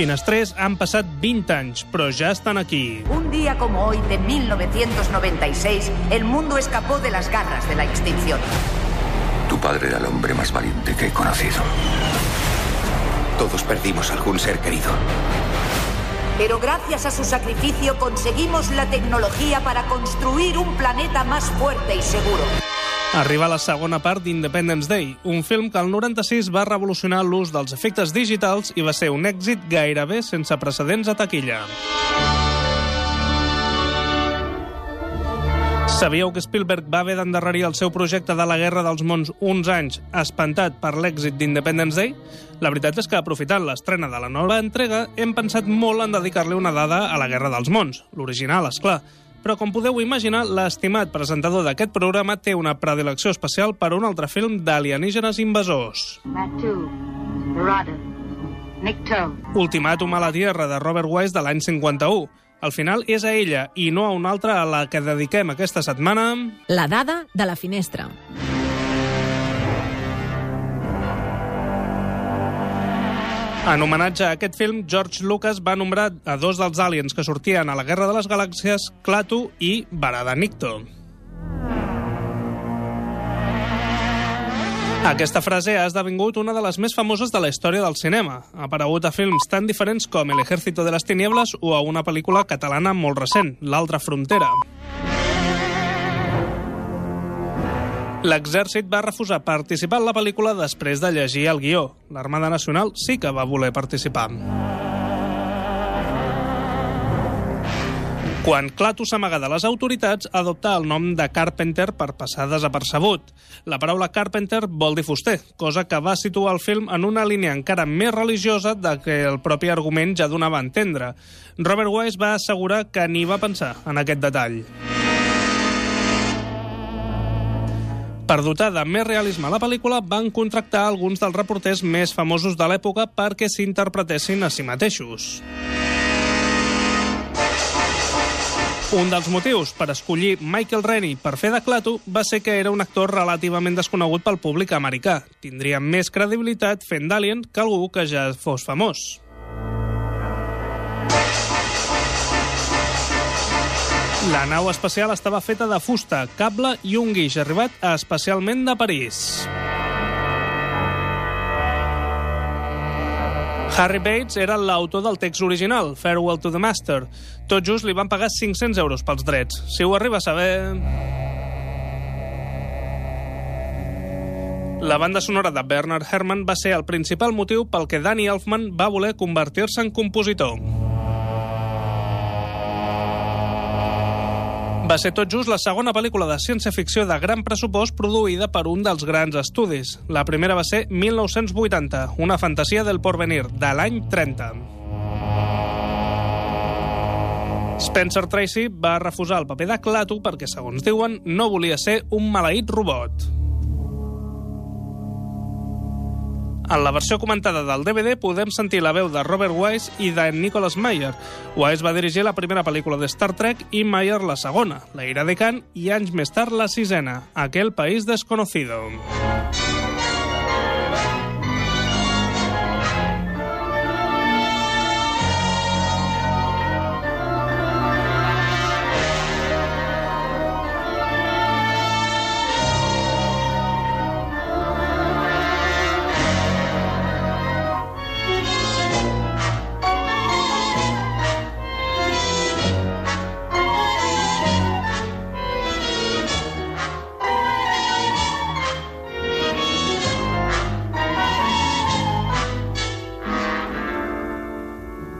Finestrés han passat 20 anys, però ja estan aquí. Un día como hoy de 1996, el mundo escapó de las garras de la extinción. Tu padre era el hombre más valiente que he conocido. Todos perdimos algún ser querido. Pero gracias a su sacrificio conseguimos la tecnología para construir un planeta más fuerte y seguro. Arriba la segona part d'Independence Day, un film que al 96 va revolucionar l'ús dels efectes digitals i va ser un èxit gairebé sense precedents a taquilla. Sabíeu que Spielberg va haver d'endarrerir el seu projecte de la Guerra dels Mons uns anys, espantat per l'èxit d'Independence Day? La veritat és que, aprofitant l'estrena de la nova entrega, hem pensat molt en dedicar-li una dada a la Guerra dels Mons, l'original, és clar. Però, com podeu imaginar, l'estimat presentador d'aquest programa té una predilecció especial per un altre film d'alienígenes invasors. Ultimàtum a la Tierra, de Robert Wise, de l'any 51. Al final és a ella, i no a una altra a la que dediquem aquesta setmana... La dada de la finestra. En homenatge a aquest film, George Lucas va nombrar a dos dels aliens que sortien a la Guerra de les Galàxies, Klaatu i Barada Nikto. Aquesta frase ha esdevingut una de les més famoses de la història del cinema. Ha aparegut a films tan diferents com El ejército de las tinieblas o a una pel·lícula catalana molt recent, L'altra frontera. L'exèrcit va refusar participar en la pel·lícula després de llegir el guió. L'Armada Nacional sí que va voler participar. Quan Clato s'amaga de les autoritats, adopta el nom de Carpenter per passar desapercebut. La paraula Carpenter vol dir fuster, cosa que va situar el film en una línia encara més religiosa de que el propi argument ja donava a entendre. Robert Wise va assegurar que ni va pensar en aquest detall. Per dotar de més realisme a la pel·lícula, van contractar alguns dels reporters més famosos de l'època perquè s'interpretessin a si mateixos. Un dels motius per escollir Michael Rennie per fer de Clato va ser que era un actor relativament desconegut pel públic americà. Tindria més credibilitat fent d'Alien que algú que ja fos famós. La nau espacial estava feta de fusta, cable i un guix arribat especialment de París. Harry Bates era l'autor del text original, Farewell to the Master. Tot just li van pagar 500 euros pels drets. Si ho arriba a saber... La banda sonora de Bernard Herrmann va ser el principal motiu pel que Danny Elfman va voler convertir-se en compositor. Va ser tot just la segona pel·lícula de ciència-ficció de gran pressupost produïda per un dels grans estudis. La primera va ser 1980, una fantasia del porvenir, de l'any 30. Spencer Tracy va refusar el paper de Clato perquè, segons diuen, no volia ser un maleït robot. En la versió comentada del DVD podem sentir la veu de Robert Wise i de Nicholas Meyer. Wise va dirigir la primera pel·lícula de Star Trek i Meyer la segona, La ira de Khan, i anys més tard la sisena, Aquel país desconocido.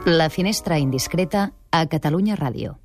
La finestra indiscreta a Catalunya Ràdio.